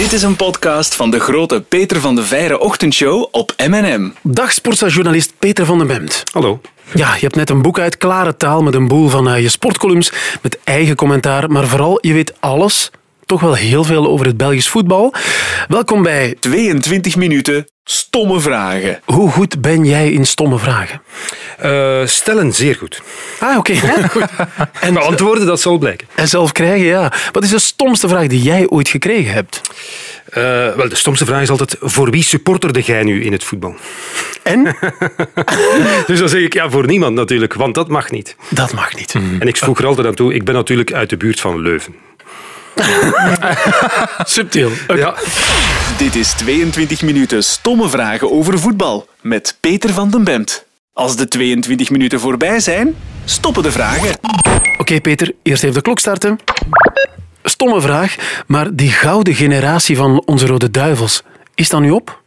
Dit is een podcast van de grote Peter van de Veire ochtendshow op M&M. Dag sportjournalist Peter van den Bemt. Hallo. Ja, je hebt net een boek uit, klare taal, met een boel van uh, je sportcolumns, met eigen commentaar, maar vooral, je weet alles, toch wel heel veel over het Belgisch voetbal. Welkom bij 22 minuten stomme vragen. Hoe goed ben jij in stomme vragen? Uh, stellen zeer goed. Ah, oké. Okay. en beantwoorden, dat zal blijken. En zelf krijgen, ja. Wat is de stomste vraag die jij ooit gekregen hebt? Uh, wel, de stomste vraag is altijd: voor wie supporterde jij nu in het voetbal? En? dus dan zeg ik ja, voor niemand natuurlijk, want dat mag niet. Dat mag niet. En ik vroeg er altijd aan toe: ik ben natuurlijk uit de buurt van Leuven. Subtiel. Ja. Dit is 22 minuten stomme vragen over voetbal met Peter van den Bemt. Als de 22 minuten voorbij zijn, stoppen de vragen. Oké, Peter, eerst even de klok starten. Stomme vraag, maar die gouden generatie van onze Rode Duivels, is dat nu op?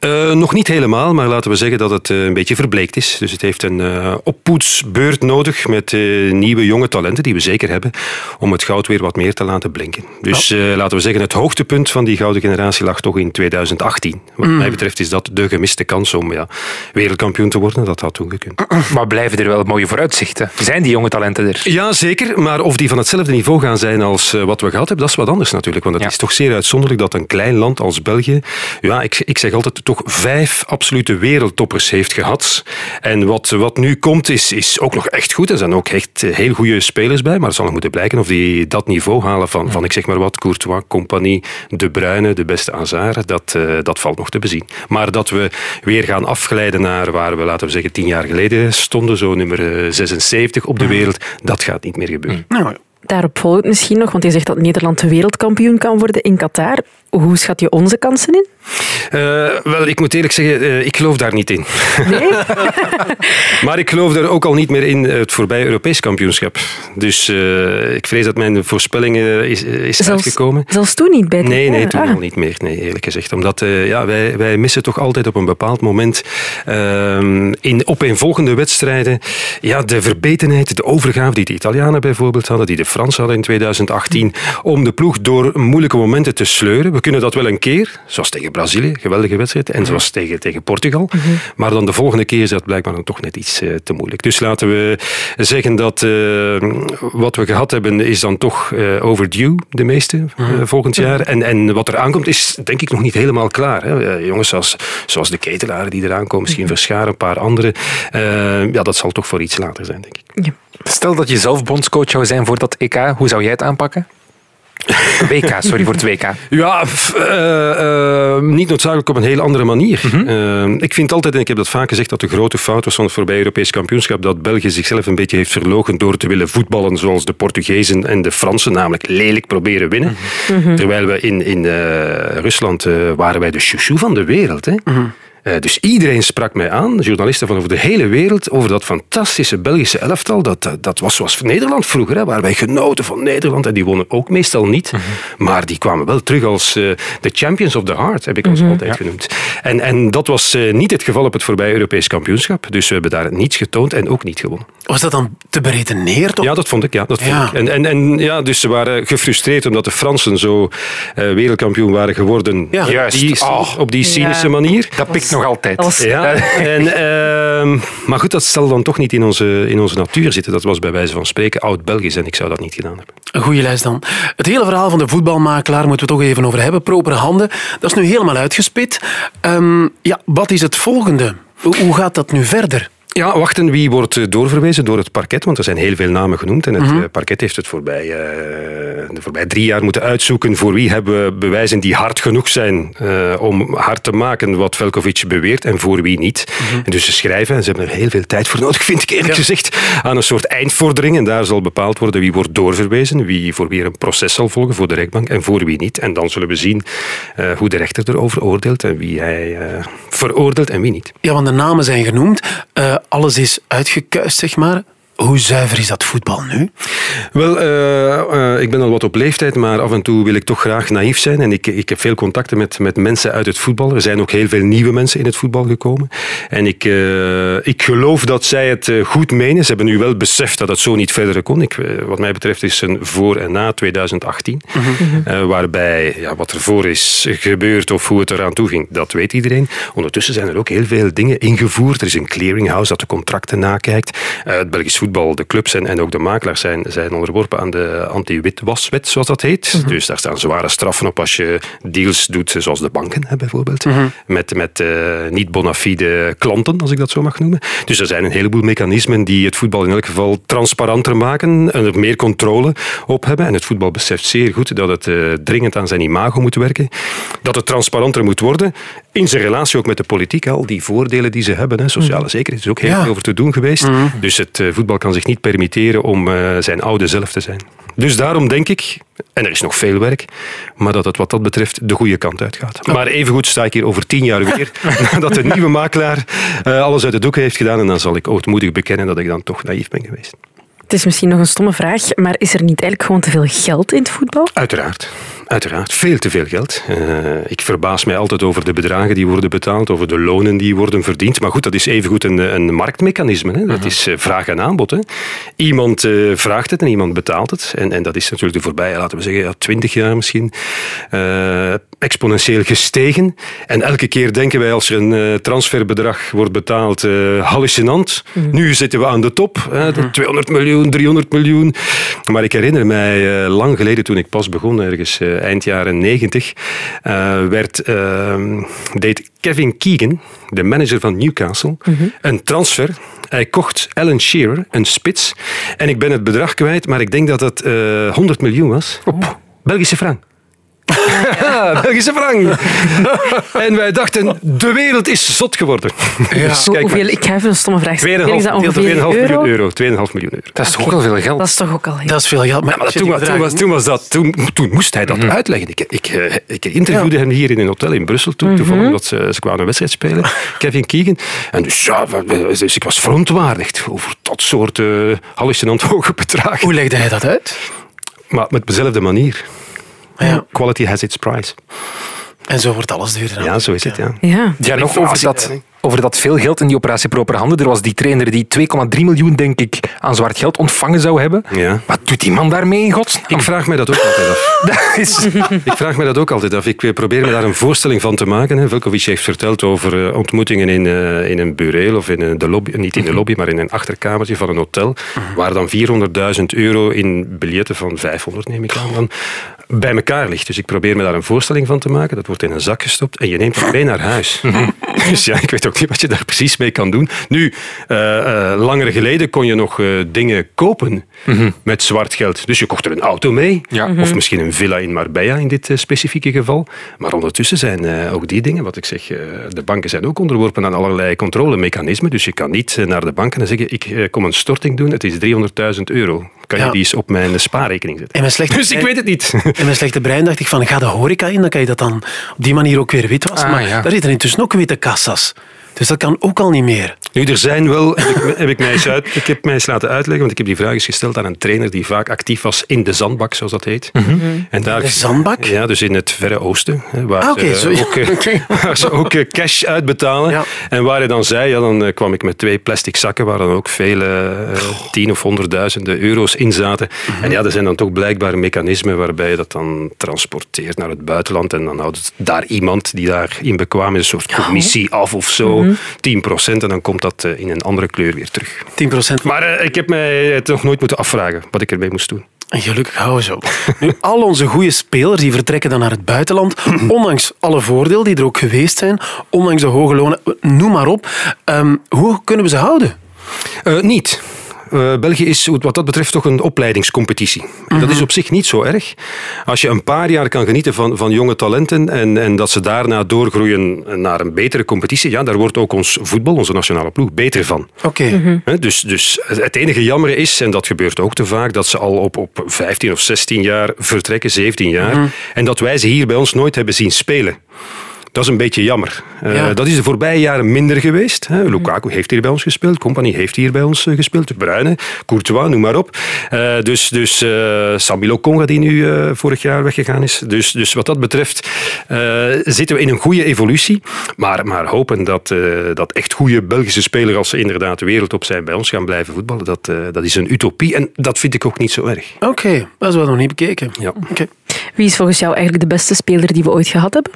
Uh, nog niet helemaal, maar laten we zeggen dat het uh, een beetje verbleekt is. Dus het heeft een uh, oppoetsbeurt nodig met nieuwe jonge talenten, die we zeker hebben, om het goud weer wat meer te laten blinken. Dus oh. laten we zeggen, het hoogtepunt van die gouden generatie lag toch in 2018. Wat mm. mij betreft is dat de gemiste kans om ja, wereldkampioen te worden. Dat had toen gekund. Maar blijven er wel mooie vooruitzichten? Zijn die jonge talenten er? Ja, zeker. Maar of die van hetzelfde niveau gaan zijn als wat we gehad hebben, dat is wat anders natuurlijk. Want het ja. is toch zeer uitzonderlijk dat een klein land als België, ja, ik, ik zeg altijd toch vijf absolute wereldtoppers heeft gehad. En wat, wat nu komt is, is ook nog echt goed. Er zijn ook echt heel goede spelers bij, maar het zal nog moeten blijken of die dat niveau halen van, van ik zeg maar wat, Courtois, Compagnie, De Bruyne, de beste Hazard, dat, uh, dat valt nog te bezien. Maar dat we weer gaan afglijden naar waar we, laten we zeggen, tien jaar geleden stonden, zo nummer 76 op de wereld, dat gaat niet meer gebeuren. Nou, Daarop volgt misschien nog, want je zegt dat Nederland de wereldkampioen kan worden in Qatar. Hoe schat je onze kansen in? Uh, wel, ik moet eerlijk zeggen, uh, ik geloof daar niet in. Nee? maar ik geloof er ook al niet meer in het voorbije Europees kampioenschap. Dus uh, ik vrees dat mijn voorspelling is, is zelfs, uitgekomen. Zelfs toen niet bij Nee, nee, toen ah. al niet meer, nee, eerlijk gezegd. Omdat ja, wij, wij missen toch altijd op een bepaald moment ehm, in opeenvolgende wedstrijden ja, de verbetenheid, de overgave die de Italianen bijvoorbeeld hadden, die de Fransen hadden in 2018, om de ploeg door moeilijke momenten te sleuren. We kunnen dat wel een keer, zoals tegen Brazilië, geweldige wedstrijd, en zoals tegen, tegen Portugal. Mhm. Maar dan de volgende keer is dat blijkbaar dan toch net iets uh, te moeilijk. Dus laten we zeggen dat uh, wat we gehad hebben is dan toch uh, overdue, de meeste, Mhm. volgend jaar. En, en wat er aankomt is denk ik nog niet helemaal klaar. Hè. jongens zoals, zoals de ketelaren die eraan komen, misschien Verscharen, een paar andere. ja, dat zal toch voor iets later zijn, denk ik. Ja. Stel dat je zelf bondscoach zou zijn voor dat EK, hoe zou jij het aanpakken? WK, sorry voor het WK. Ja, uh, uh, niet noodzakelijk op een heel andere manier. Mm -hmm. uh, ik vind altijd, en ik heb dat vaak gezegd, dat de grote fout was van het voorbije Europees kampioenschap dat België zichzelf een beetje heeft verlogen door te willen voetballen zoals de Portugezen en de Fransen, namelijk lelijk proberen winnen. Mm -hmm. Terwijl we in, in Rusland waren wij de chouchou van de wereld. Hè? Mm -hmm. Uh, dus iedereen sprak mij aan, journalisten van over de hele wereld, over dat fantastische Belgische elftal. Dat, dat, dat was zoals Nederland vroeger, hè, waar wij genoten van Nederland. En die wonnen ook meestal niet. Mhm. Maar die kwamen wel terug als uh, de champions of the heart, heb ik ons Mhm. altijd Ja. genoemd. En, en dat was uh, niet het geval op het voorbije Europees kampioenschap. Dus we hebben daar niets getoond en ook niet gewonnen. Was dat dan te beredeneerd? Ja, dat vond ik. Ja, dat vond Ja. ik. En, en, en ja, dus ze waren gefrustreerd omdat de Fransen zo eh, wereldkampioen waren geworden. Ja. Juist. Die, Oh. op die cynische Ja. manier. Dat pikt nog altijd. Was- Ja, en, ehm, maar goed, dat zal dan toch niet in onze, in onze natuur zitten. Dat was bij wijze van spreken oud-Belgisch en ik zou dat niet gedaan hebben. Een goede lijst dan. Het hele verhaal van de voetbalmakelaar moeten we toch even over hebben. Propere handen. Dat is nu helemaal uitgespit. Ehm, ja, wat is het volgende? Hoe gaat dat nu verder? Ja, wachten wie wordt eh, doorverwezen door het parket, want er zijn heel veel namen genoemd. En het eh, parket heeft het voorbij, eh, de voorbij drie jaar moeten uitzoeken voor wie hebben we bewijzen die hard genoeg zijn om hard te maken wat Velkovic beweert en voor wie niet. En dus ze schrijven, en ze hebben er heel veel tijd voor nodig, vind ik eerlijk Ja. gezegd, aan een soort eindvordering. En daar zal bepaald worden wie wordt doorverwezen, wie voor wie er een proces zal volgen voor de rechtbank en voor wie niet. En dan zullen we zien hoe de rechter erover oordeelt en wie hij veroordeelt en wie niet. Ja, want de namen zijn genoemd. Alles is uitgekuist, zeg maar. Hoe zuiver is dat voetbal nu? Wel, uh, uh, ik ben al wat op leeftijd, maar af en toe wil ik toch graag naïef zijn. En ik, ik heb veel contacten met, met mensen uit het voetbal. Er zijn ook heel veel nieuwe mensen in het voetbal gekomen. En ik, uh, ik geloof dat zij het goed menen. Ze hebben nu wel beseft dat het zo niet verder kon. Ik, wat mij betreft is een voor en na 2018. Mm -hmm. waarbij ja, wat er voor is gebeurd of hoe het eraan toe ging, dat weet iedereen. Ondertussen zijn er ook heel veel dingen ingevoerd. Er is een clearinghouse dat de contracten nakijkt. het Belgisch voetbal, de clubs en, en ook de makelaars zijn, zijn onderworpen aan de anti-witwaswet, zoals dat heet. Mm -hmm. Dus daar staan zware straffen op als je deals doet, zoals de banken hè, bijvoorbeeld, mm -hmm. met, met uh, niet bona fide klanten, als ik dat zo mag noemen. Dus er zijn een heleboel mechanismen die het voetbal in elk geval transparanter maken en er meer controle op hebben. En het voetbal beseft zeer goed dat het uh, dringend aan zijn imago moet werken, dat het transparanter moet worden, in zijn relatie ook met de politiek, al die voordelen die ze hebben, hè, sociale zekerheid, is ook heel ja. veel over te doen geweest. Mm. Dus het uh, voetbal kan zich niet permitteren om uh, zijn oude zelf te zijn. Dus daarom denk ik, en er is nog veel werk, maar dat het wat dat betreft de goede kant uitgaat. Maar evengoed sta ik hier over tien jaar weer, nadat de nieuwe makelaar uh, alles uit de doeken heeft gedaan en dan zal ik ootmoedig bekennen dat ik dan toch naïef ben geweest. Het is misschien nog een stomme vraag, maar is er niet eigenlijk gewoon te veel geld in het voetbal? Uiteraard. Uiteraard, veel te veel geld. Uh, ik verbaas mij altijd over de bedragen die worden betaald, over de lonen die worden verdiend. Maar goed, dat is evengoed een, een marktmechanisme. Hè. Dat is uh, vraag en aanbod. Hè. Iemand uh, vraagt het en iemand betaalt het. En, en dat is natuurlijk de voorbije, laten we zeggen, ja, twintig jaar misschien, exponentieel gestegen. En elke keer denken wij als er een transferbedrag wordt betaald, hallucinant. Mm. Nu zitten we aan de top, hè, de 200 miljoen, 300 miljoen. Maar ik herinner mij lang geleden, toen ik pas begon ergens eind jaren 90, uh, werd, uh, deed Kevin Keegan, de manager van Newcastle, mm -hmm. een transfer. Hij kocht Alan Shearer, een spits. En ik ben het bedrag kwijt, maar ik denk dat het uh, 100 miljoen was. Op Belgische frank. Belgische frank. en wij dachten, de wereld is zot geworden. Ja. Dus kijk hoeveel, ik ga even een stomme vraag stellen. 2,5 miljoen euro. 2,5 miljoen euro. Dat is toch ook al veel geld? Dat is toch ook al heel Dat is veel geld. Maar, ja, maar toen, was, toen, was, toen, was dat, toen, toen moest hij dat mm -hmm. uitleggen. Ik, ik, ik interviewde ja. hem hier in een hotel in Brussel toen, mm -hmm. toevallig omdat ze, ze kwamen een wedstrijd spelen. Kevin Keegan. En dus, ja, dus ik was verontwaardigd over dat soort uh, hallucinant hoge bedragen. Hoe legde hij dat uit? Maar met dezelfde manier. Ja. Quality has its price. En zo wordt alles duurder. Ja, zo is het. Ja, ja. ja nog over dat, over dat veel geld in die operatie Proper Handen. Er was die trainer die 2,3 miljoen, denk ik, aan zwart geld ontvangen zou hebben. Ja. Wat doet die man daarmee in godsnaam? Ik vraag mij dat ook altijd af. dat is... ik vraag mij dat ook altijd af. Ik probeer me daar een voorstelling van te maken. Velkovic heeft verteld over uh, ontmoetingen in, uh, in een bureel of in de lobby, niet in de lobby, maar in een achterkamertje van een hotel, waar dan 400.000 euro in biljetten van 500, neem ik aan, dan, bij elkaar ligt. Dus ik probeer me daar een voorstelling van te maken. Dat wordt in een zak gestopt en je neemt het mee naar huis. dus ja, ik weet ook niet wat je daar precies mee kan doen. Nu, uh, uh, langer geleden kon je nog uh, dingen kopen mm-hmm. met zwart geld. Dus je kocht er een auto mee. Ja. Of misschien een villa in Marbella in dit specifieke geval. Maar ondertussen zijn ook die dingen, wat ik zeg, de banken zijn ook onderworpen aan allerlei controlemechanismen. Dus je kan niet naar de banken en zeggen, ik kom een storting doen, het is 300.000 euro. Kan ja. je die eens op mijn spaarrekening zetten? En slechte dus ik weet het niet. In mijn slechte brein dacht ik van, ga de horeca in, dan kan je dat dan op die manier ook weer wit wassen. Ah, maar ja. daar zitten intussen ook witte kassas. Dus dat kan ook al niet meer. Nu, er zijn wel, heb ik, heb ik, mij eens uit, ik heb mij eens laten uitleggen, want ik heb die vraag eens gesteld aan een trainer die vaak actief was in de zandbak, zoals dat heet. Mm-hmm. en daar, de zandbak? Ja, dus in het Verre Oosten, waar, ah, okay, ze, ook, okay. waar ze ook cash uitbetalen. Ja. En waar hij dan zei, ja, dan kwam ik met twee plastic zakken waar dan ook vele uh, tien of honderdduizenden euro's in zaten. Mm-hmm. En ja, er zijn dan toch blijkbaar mechanismen waarbij je dat dan transporteert naar het buitenland en dan houdt daar iemand die daarin bekwaam is, een soort commissie af of zo. Mm-hmm. 10% en dan komt dat in een andere kleur weer terug. 10%? Maar uh, ik heb mij het nog nooit moeten afvragen wat ik ermee moest doen. En gelukkig houden ze ook. Nu, al onze goede spelers die vertrekken dan naar het buitenland, ondanks alle voordelen die er ook geweest zijn, ondanks de hoge lonen, noem maar op. Um, hoe kunnen we ze houden? Uh, niet. Uh, België is wat dat betreft toch een opleidingscompetitie. Dat is op zich niet zo erg. Als je een paar jaar kan genieten van, van jonge talenten en, en dat ze daarna doorgroeien naar een betere competitie, ja, daar wordt ook ons voetbal, onze nationale ploeg, beter van. Oké. Okay. Mm-hmm. Dus, dus het enige jammer is, en dat gebeurt ook te vaak, dat ze al op, op 15 of 16 jaar vertrekken, 17 jaar, mm-hmm. en dat wij ze hier bij ons nooit hebben zien spelen. Dat is een beetje jammer. Uh, Ja. Dat is de voorbije jaren minder geweest. Hè. Lukaku heeft hier bij ons gespeeld. Company heeft hier bij ons eh, gespeeld. De Bruyne, Courtois, noem maar op. Eh, dus dus eh Samilo Conga, die nu eh, vorig jaar weggegaan is. Dus, dus wat dat betreft eh, zitten we in een goede evolutie. Maar, maar hopen dat, eh, dat echt goede Belgische spelers, als ze inderdaad wereldtop zijn, bij ons gaan blijven voetballen, dat, eh, dat is een utopie. En dat vind ik ook niet zo erg. Oké, dat is wel nog niet bekeken. Ja. Oké. Wie is volgens jou eigenlijk de beste speler die we ooit gehad hebben?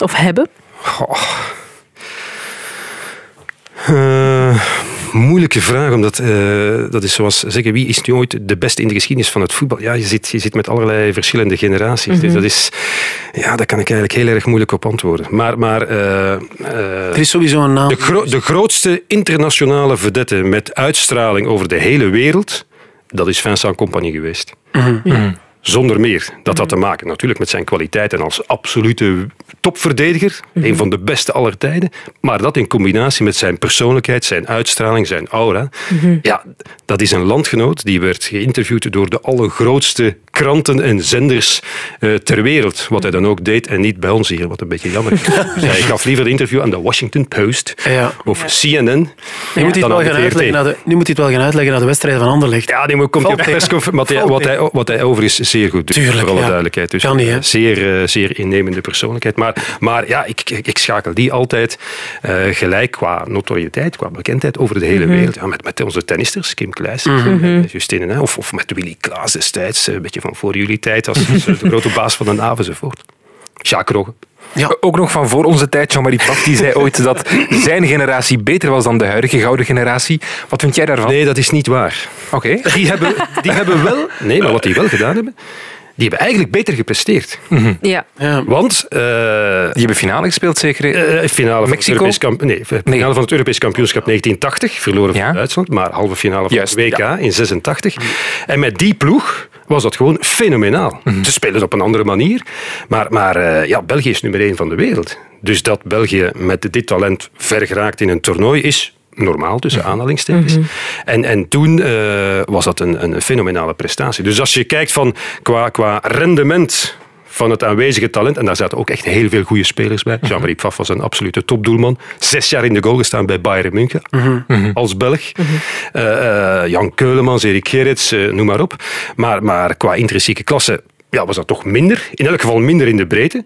Of hebben? Eh, moeilijke vraag, omdat eh, dat is zoals zeggen, wie is nu ooit de beste in de geschiedenis van het voetbal? Ja, je zit, je zit met allerlei verschillende generaties. Dus dat is, ja, daar kan ik eigenlijk heel erg moeilijk op antwoorden. Maar, maar eh, eh, Er is sowieso een naam. de, gro- de grootste internationale vedette met uitstraling over de hele wereld, dat is Vincent Compagnie geweest. Zonder meer. Dat had te maken natuurlijk met zijn kwaliteiten als absolute topverdediger. Een van de beste aller tijden. Maar dat in combinatie met zijn persoonlijkheid, zijn uitstraling, zijn aura. Ja, dat is een landgenoot die werd geïnterviewd door de allergrootste kranten en zenders eh, ter wereld. Wat hij dan ook deed en niet bij ons hier, wat een beetje jammer is. Dus hij gaf liever een interview aan de Washington Post Ja. of CNN. Nu moet, hij het wel aan gaan uitleggen naar de, nu moet hij het wel gaan uitleggen naar de wedstrijden van Anderlecht. Ja, die moet- komt Valt op persconferentie. Wat, hij- wat, hij, wat hij overigens zeer goed doet, Tuurlijk, voor alle ja. duidelijkheid. Dus Kan niet, hè? zeer, eh, zeer innemende persoonlijkheid. Maar, maar ja, ik, ik, ik schakel die altijd eh, gelijk qua notoriëteit, qua bekendheid over de hele wereld. Ja, met, met onze tennisters, Kim Kluijsen en Justine, hè, of, of met Willy Klaas destijds, eh, een beetje van voor jullie tijd, als, als de grote baas van de NAV enzovoort. Jacques Rogge. Ja. Ook nog van voor onze tijd, Jean-Marie Pfaff, die zei ooit dat zijn generatie beter was dan de huidige gouden generatie. Wat vind jij daarvan? Nee, dat is niet waar. Oké. Die hebben, die hebben wel... Nee, maar wat die wel gedaan hebben, die hebben eigenlijk beter gepresteerd. Ja. Ja. Want... eh, Die hebben finale gespeeld, zeker? Eh, finale van, Mexico? Het Europees kamp- nee, finale Nee. van het Europees kampioenschap 1980, verloren van Ja. Duitsland, maar halve finale van Juist, het WK in 86. En met die ploeg was dat gewoon fenomenaal. Ze spelen op een andere manier, maar, maar eh, ja, België is nummer één van de wereld. Dus dat België met dit talent ver geraakt in een toernooi is normaal, tussen aanhalingstekens. En, en toen eh, was dat een, een fenomenale prestatie. Dus als je kijkt van qua, qua rendement van het aanwezige talent. En daar zaten ook echt heel veel goede spelers bij. Jean-Marie Pfaff was een absolute topdoelman. Zes jaar in de goal gestaan bij Bayern München. Als Belg. Eh, eh, Jan Keulemans, Erik Gerrits, eh, noem maar op. Maar, maar qua intrinsieke klasse ja, was dat toch minder. In elk geval minder in de breedte.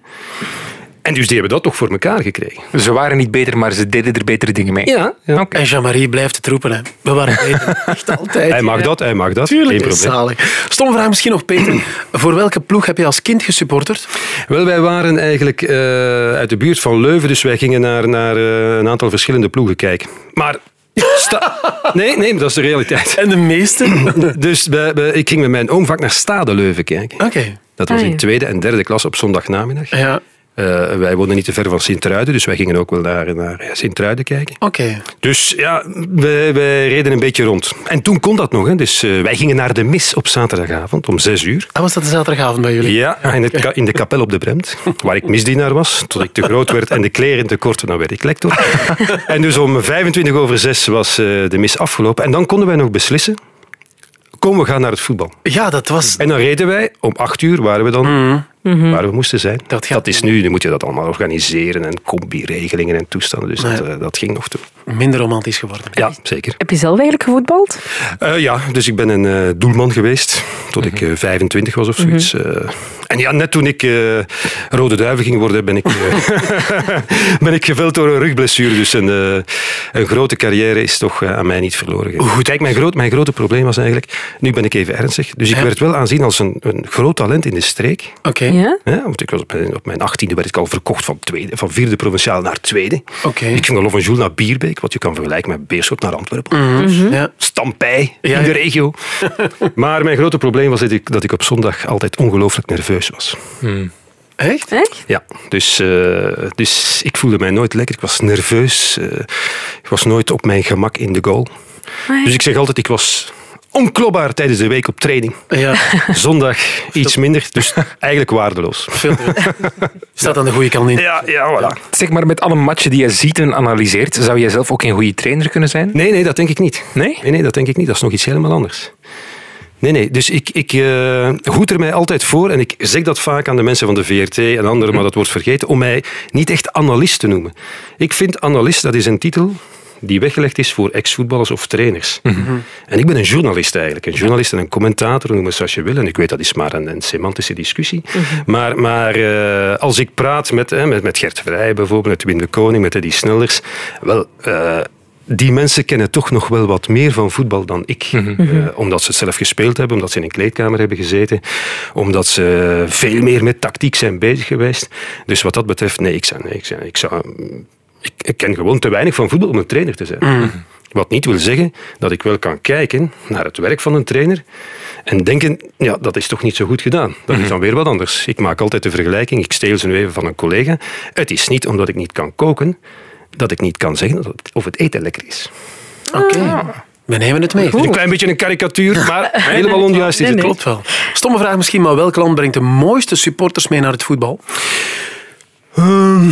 En dus die hebben dat toch voor elkaar gekregen. Ze waren niet beter, maar ze deden er betere dingen mee. Ja. En Jean-Marie blijft het roepen. Hè. We waren beter. Echt altijd. Hij mag dat, hij mag dat. Tuurlijk, Geen probleem. zalig. Stom vraag misschien nog, Peter. Voor welke ploeg heb je als kind gesupporterd? Wel, wij waren eigenlijk eh, uit de buurt van Leuven, dus wij gingen naar, naar eh, een aantal verschillende ploegen kijken. Maar... sta- nee, nee, dat is de realiteit. En de meeste? Dus ik ging met mijn oom vaak naar Stade Leuven kijken. Oké. Dat was Ah, in ja. tweede en derde klas op zondagnamiddag. Ja, Eh, wij woonden niet te ver van Sint-Truiden, dus wij gingen ook wel naar, naar Sint-Truiden kijken. oké. Dus ja, wij, wij reden een beetje rond. En toen kon dat nog. Hè. Dus eh, wij gingen naar de mis op zaterdagavond om zes uur. Ah, was dat de zaterdagavond bij jullie? Ja, in, ka- in de kapel op de Bremt, waar ik misdienaar was, tot ik te groot werd en de kleren te kort, dan werd ik lector. En dus om 25 over 6 was eh, de mis afgelopen. En dan konden wij nog beslissen, kom, we gaan naar het voetbal. Ja, dat was... En dan reden wij, om 8 uur waren we dan waar we moesten zijn. Mhm. Dat is nu, nu moet je dat allemaal organiseren en combi-regelingen en toestanden. Dus dat, Nee. eh, dat ging nog toe. minder romantisch geworden. Ja, zeker. Heb je zelf eigenlijk gevoetbald? Eh, ja, dus ik ben een eh, doelman geweest tot ik eh, 25 was of zoiets. Eh, en ja, net toen ik eh, Rode Duiven ging worden, ben ik, eh, ben ik geveld door een rugblessure. Dus een, eh, een grote carrière is toch aan mij niet verloren gegaan. Kijk, mijn, groot, mijn grote probleem was eigenlijk, nu ben ik even ernstig, dus ik Ja. werd wel aanzien als een, een groot talent in de streek. Oké. Ja? Ja, want ik was op mijn, op mijn 18e werd ik al verkocht van, tweede, van vierde provinciaal naar tweede. Oké. Ik ging van Jules naar Bierbeek, wat je kan vergelijken met Beerschot naar Antwerpen. Ja. Stampij Ja, in de ja. regio. maar mijn grote probleem was dat ik, dat ik op zondag altijd ongelooflijk nerveus was. Echt? Echt? Ja, dus, eh, dus ik voelde mij nooit lekker. Ik was nerveus. eh, ik was nooit op mijn gemak in de goal. Ah. Dus ik zeg altijd, ik was onklopbaar tijdens de week op training. Ja. Zondag iets minder, dus eigenlijk waardeloos. Veel te- Staat aan de goede kant in. Ja, ja, voilà. Zeg maar, met alle matchen die je ziet en analyseert, zou jij zelf ook een goede trainer kunnen zijn? Nee, nee, dat denk ik niet. Nee? Nee, nee, dat denk ik niet. Dat is nog iets helemaal anders. Nee, nee. Dus ik, ik uh, hoed er mij altijd voor, en ik zeg dat vaak aan de mensen van de VRT en anderen, maar dat wordt vergeten, om mij niet echt analist te noemen. Ik vind analist, dat is een titel die weggelegd is voor ex-voetballers of trainers. Mhm. En ik ben een journalist eigenlijk. Een journalist en een commentator, noem het zoals je wil. En ik weet dat is maar een, een semantische discussie. Mhm. Maar, maar uh, als ik praat met, met, met Gert Vrij bijvoorbeeld, met Wim de Koning, met Eddie Snellers, wel... Uh, die mensen kennen toch nog wel wat meer van voetbal dan ik. Mm -hmm. omdat ze het zelf gespeeld hebben, omdat ze in een kleedkamer hebben gezeten, omdat ze veel meer met tactiek zijn bezig geweest. Dus wat dat betreft, nee, ik zou, nee, ik zou, ik zou ik, ken gewoon te weinig van voetbal om een trainer te zijn. Mm. Wat niet wil zeggen dat ik wel kan kijken naar het werk van een trainer en denken, ja, dat is toch niet zo goed gedaan. Dat is mhm. dan weer wat anders. Ik maak altijd de vergelijking, ik steel ze nu even van een collega. Het is niet omdat ik niet kan koken, dat ik niet kan zeggen of het eten lekker is. Oké. Ah. We nemen het mee. Een klein beetje een karikatuur, maar helemaal onjuist is het. Klopt wel. Stomme vraag misschien, maar welk land brengt de mooiste supporters mee naar het voetbal? Ehm,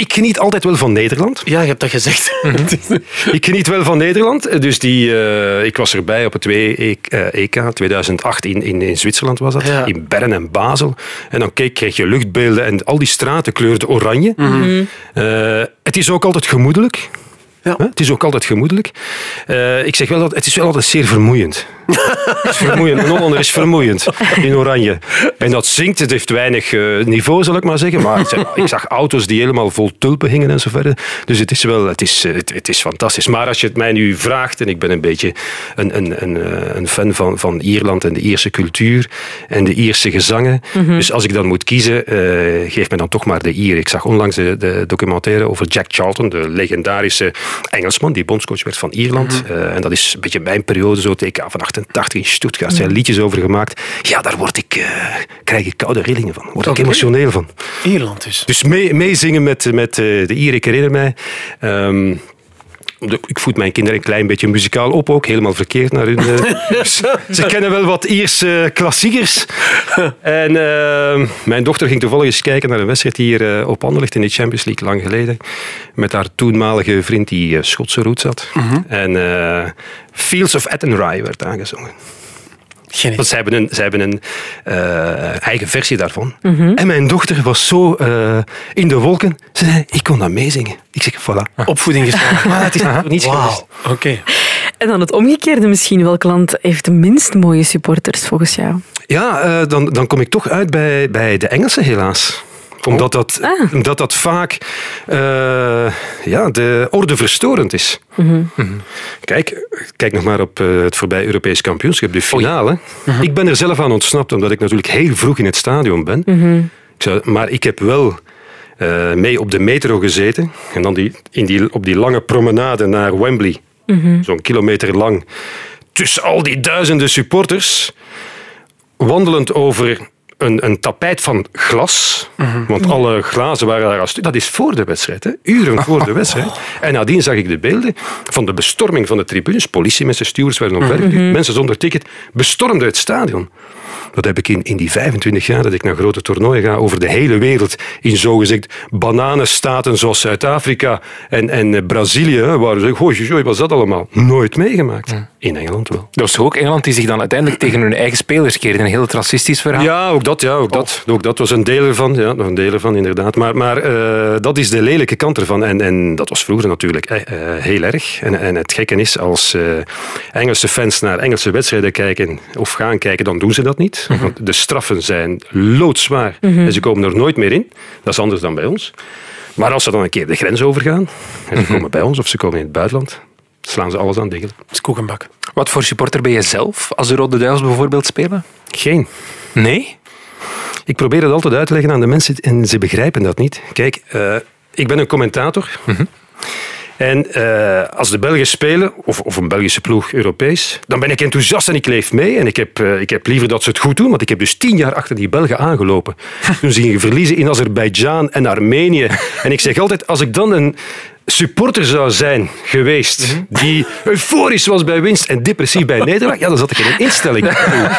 ik geniet altijd wel van Nederland. Ja, je hebt dat gezegd. Mhm. ik geniet wel van Nederland. Dus die, uh, ik was erbij op het EK 2008 in, in, in Zwitserland was dat. In Bern en Basel. En dan keek, kreeg je luchtbeelden en al die straten kleurden oranje. Mm het is ook altijd gemoedelijk. Ja. Het is ook altijd gemoedelijk. Uh, ik zeg wel dat het is wel altijd zeer vermoeiend. Het is vermoeiend. Een Hollander is vermoeiend in oranje. En dat zingt, het heeft weinig uh, niveau, zal ik maar zeggen. Maar ik zag auto's die helemaal vol tulpen hingen en zo verder. Dus het is wel, het is, eh, het, het, is fantastisch. Maar als je het mij nu vraagt, en ik ben een beetje een, een, een, een fan van, van Ierland en de Ierse cultuur en de Ierse gezangen. Mm -hmm. Dus als ik dan moet kiezen, uh, geef me dan toch maar de Ier. Ik zag onlangs de, de documentaire over Jack Charlton, de legendarische Engelsman, die bondscoach werd van Ierland. Mm -hmm. en dat is een beetje mijn periode, zo TK van 88 in Stuttgart. Zijn liedjes over gemaakt. Ja, daar word ik, uh, krijg ik koude rillingen van. Word ik emotioneel van. Ierland dus. Dus meezingen met, met uh, de Ier, ik herinner mij. Um, ik voed mijn kinderen een klein beetje muzikaal op ook, helemaal verkeerd naar hun. Uh, ze kennen wel wat Ierse uh, klassiekers. en uh, mijn dochter ging toevallig eens kijken naar een wedstrijd hier op Anderlecht in de Champions League lang geleden. Met haar toenmalige vriend die Schotse roots had. Mm -hmm. En Fields of Attenry werd aangezongen. Geniet. Want zij hebben een, zij hebben een uh, eigen versie daarvan. Mm -hmm. En mijn dochter was zo uh, in de wolken. Ze zei, ik kon dat meezingen. Ik zeg, voilà. Opvoeding geslagen. maar het is niet wow. geweest. Oké. Okay. En dan het omgekeerde misschien. Welk land heeft de minst mooie supporters volgens jou? Ja, uh, dan, dan kom ik toch uit bij, bij de Engelsen helaas omdat dat, ah. omdat dat vaak uh, ja, de orde verstorend is. Mm -hmm. Kijk, kijk nog maar op uh, het voorbij Europees kampioenschap, de finale. Oh ja. -huh. Ik ben er zelf aan ontsnapt, omdat ik natuurlijk heel vroeg in het stadion ben. ik zou, maar ik heb wel uh, mee op de metro gezeten. En dan die, in die, op die lange promenade naar Wembley. -hmm. Zo'n kilometer lang. Tussen al die duizenden supporters. Wandelend over een, een tapijt van glas. Mm-hmm. Want alle glazen waren daar als... Dat is voor de wedstrijd, hè? uren voor de wedstrijd. En nadien zag ik de beelden van de bestorming van de tribunes. Politie met zijn stewards werden op werk. Mm-hmm. Mensen zonder ticket bestormden het stadion. Dat heb ik in, in die 25 jaar dat ik naar grote toernooien ga over de hele wereld in zogezegd bananenstaten zoals Zuid-Afrika en, en Brazilië, waar ze zeggen, was dat allemaal? Nooit meegemaakt. Ja. In Engeland wel. Dat was ook Engeland die zich dan uiteindelijk tegen hun eigen spelers keerde. Een heel racistisch verhaal. Ja, ook dat, ja, ook dat, ook dat was een deel ervan. Ja, nog een deel ervan, inderdaad. Maar, maar uh, dat is de lelijke kant ervan. En, en dat was vroeger natuurlijk uh, heel erg. En, en het gekke is, als uh, Engelse fans naar Engelse wedstrijden kijken of gaan kijken, dan doen ze dat niet. Mm -hmm. Want de straffen zijn loodzwaar. Mm -hmm. En ze komen er nooit meer in. Dat is anders dan bij ons. Maar als ze dan een keer de grens overgaan, en ze mm -hmm. komen bij ons of ze komen in het buitenland, slaan ze alles aan diggelen. Dat is koekenbak. Wat voor supporter ben je zelf als de Rode Duivels bijvoorbeeld spelen? Geen. Nee? Ik probeer het altijd uit te leggen aan de mensen en ze begrijpen dat niet. Kijk, uh, ik ben een commentator. Mm -hmm. En uh, als de Belgen spelen, of, of een Belgische ploeg Europees, dan ben ik enthousiast en ik leef mee. En ik heb, uh, ik heb liever dat ze het goed doen, want ik heb dus tien jaar achter die Belgen aangelopen. Toen ze gingen verliezen in Azerbeidzjan en Armenië. En ik zeg altijd, als ik dan een supporter zou zijn geweest mm -hmm. die euforisch was bij winst en depressief bij nederlaag, ja, dan zat ik in een instelling.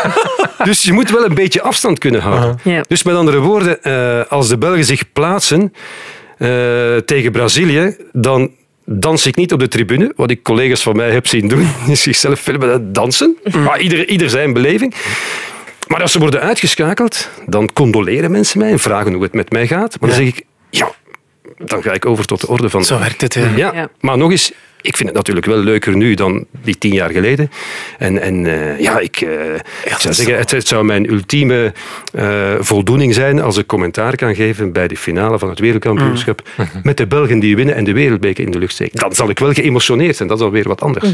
dus je moet wel een beetje afstand kunnen houden. Uh -huh. Dus met andere woorden, uh, als de Belgen zich plaatsen tegen Brazilië, dan dans ik niet op de tribune, wat ik collega's van mij heb zien doen, is zichzelf filmen dansen. Maar ieder, ieder zijn beleving. Maar als ze worden uitgeschakeld, dan condoleren mensen mij en vragen hoe het met mij gaat. Maar dan zeg ik, ja, dan ga ik over tot de orde van... Zo werkt het, hè. Ja, Ja. maar nog eens, ik vind het natuurlijk wel leuker nu dan die tien jaar geleden. En, en eh, ja, ik, eh, ik zou zeggen, het, het zou mijn ultieme eh, voldoening zijn als ik commentaar kan geven bij de finale van het wereldkampioenschap met de Belgen die winnen en de wereldbeker in de lucht steken. Dan zal ik wel geëmotioneerd zijn, dat is alweer wat anders.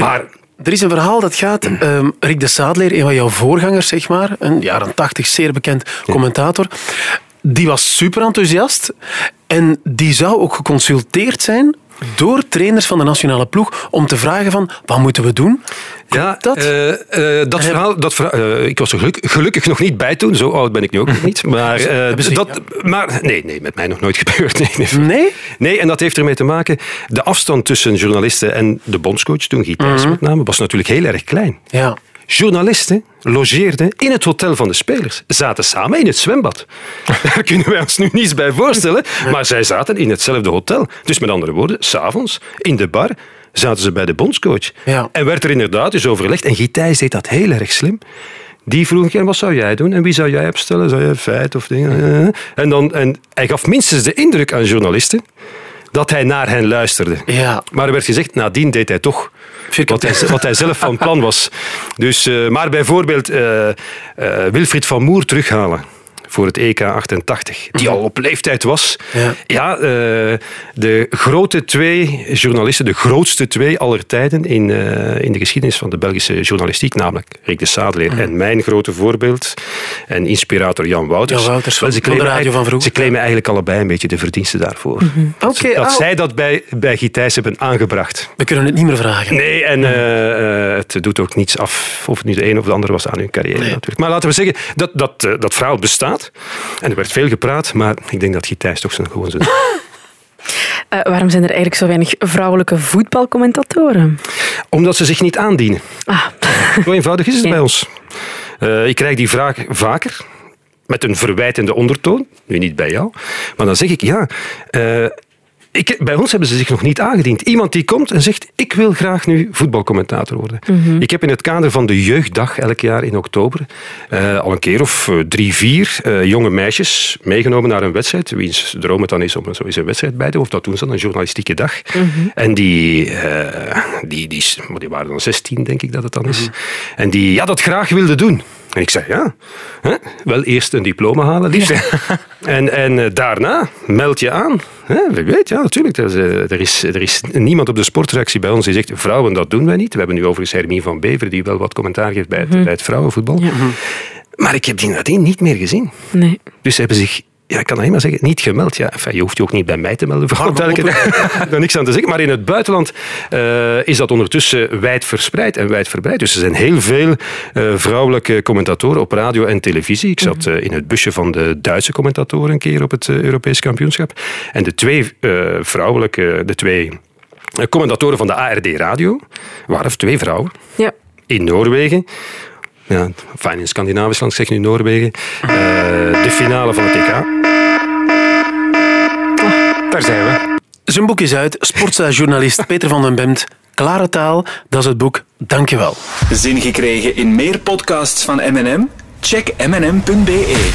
Maar Er is een verhaal dat gaat... ehm, Rick de Saadleer, een van jouw voorgangers, zeg maar, een jaren tachtig zeer bekend commentator, die was super enthousiast en die zou ook geconsulteerd zijn door trainers van de nationale ploeg om te vragen van, wat moeten we doen? Ja, dat? eh, eh, dat verhaal, dat verhaal eh, ik was er geluk- gelukkig nog niet bij toen, zo oud ben ik nu ook nog niet. Maar, dat, maar nee, nee, met mij nog nooit gebeurd. Nee, nee. Nee? Nee, en dat heeft ermee te maken, de afstand tussen journalisten en de bondscoach, toen Guy Thijs met name, was natuurlijk heel erg klein. Ja. Journalisten logeerden in het hotel van de spelers, zaten samen in het zwembad. Daar kunnen wij ons nu niets bij voorstellen, maar zij zaten in hetzelfde hotel. Dus met andere woorden, s'avonds in de bar zaten ze bij de bondscoach. Ja. En werd er inderdaad dus overlegd. En Guy Thijs deed dat heel erg slim. Die vroeg een keer, wat zou jij doen? En wie zou jij opstellen? Zou jij feit of dingen? En, dan, en hij gaf minstens de indruk aan journalisten dat hij naar hen luisterde. Ja. Maar er werd gezegd, nadien deed hij toch wat hij, hij zelf van plan was. Dus, eh, maar bijvoorbeeld eh, eh, Wilfried van Moer terughalen voor het EK 88, die al op leeftijd was. Ja. Ja, eh, de grote twee journalisten, de grootste twee aller tijden in, eh, in de geschiedenis van de Belgische journalistiek, namelijk Rick de Sadeleer en mijn grote voorbeeld en inspirator Jan Wouters. Jan Wouters ze de claimen radio van eigenlijk- vroeger. Ze claimen eigenlijk allebei een beetje de verdiensten daarvoor. Oké, Dat ah, zij dat bij, bij Guy Thijs hebben aangebracht. we kunnen het niet meer vragen. Nee, en eh, het doet ook niets af of het nu de een of de ander was aan hun carrière natuurlijk. Maar laten we zeggen, dat, dat, dat verhaal bestaat. En er werd veel gepraat, maar ik denk dat Guy Thijs toch zijn gewoon zijn... Eh, waarom zijn er eigenlijk zo weinig vrouwelijke voetbalcommentatoren? Omdat ze zich niet aandienen. Ah, Zo eenvoudig is het Ja. bij ons. Eh, ik krijg die vraag vaker, met een verwijtende ondertoon. Nu niet bij jou. Maar dan zeg ik, ja... eh, ik, bij ons hebben ze zich nog niet aangediend. Iemand die komt en zegt, ik wil graag nu voetbalcommentator worden. Ik heb in het kader van de Jeugddag elk jaar in oktober eh, al een keer of eh, drie, vier eh, jonge meisjes meegenomen naar een wedstrijd. Wiens droom het dan is om zo eens een wedstrijd bij te doen. Of dat doen ze dan, een journalistieke dag. En die, die, die, waren dan 16, denk ik dat het dan is. En die ja, dat graag wilden doen. En ik zei, ja, hè? wel eerst een diploma halen liefst. En, en eh, daarna meld je aan. Hè? Weet, ja, natuurlijk. Er is, eh, er, is, er is niemand op de sportredactie bij ons die zegt, vrouwen, dat doen wij niet. We hebben nu overigens Hermine van Bever, die wel wat commentaar geeft bij het, bij het vrouwenvoetbal. Maar ik heb die nadien niet meer gezien. nee. Dus ze hebben zich, ja, ik kan alleen maar zeggen, niet gemeld. Ja, enfin, je hoeft je ook niet bij mij te melden. Voor daar niks aan te zeggen. Maar in het buitenland eh, is dat ondertussen wijd verspreid en wijd verbreid. Dus er zijn heel veel eh, vrouwelijke commentatoren op radio en televisie. Ik zat eh, in het busje van de Duitse commentatoren een keer op het Europees kampioenschap. En de twee vrouwelijke, de twee commentatoren van de ARD Radio waren twee vrouwen Ja. in Noorwegen. Ja, fijn in Scandinavisch land, zeg nu Noorwegen. Eh, de finale van het EK. Daar zijn we. Zijn boek is uit. Sportza-journalist Peter van den Bemt. Klare taal, dat is het boek. Dankjewel. Zin gekregen in meer podcasts van M&M? Check mm.be.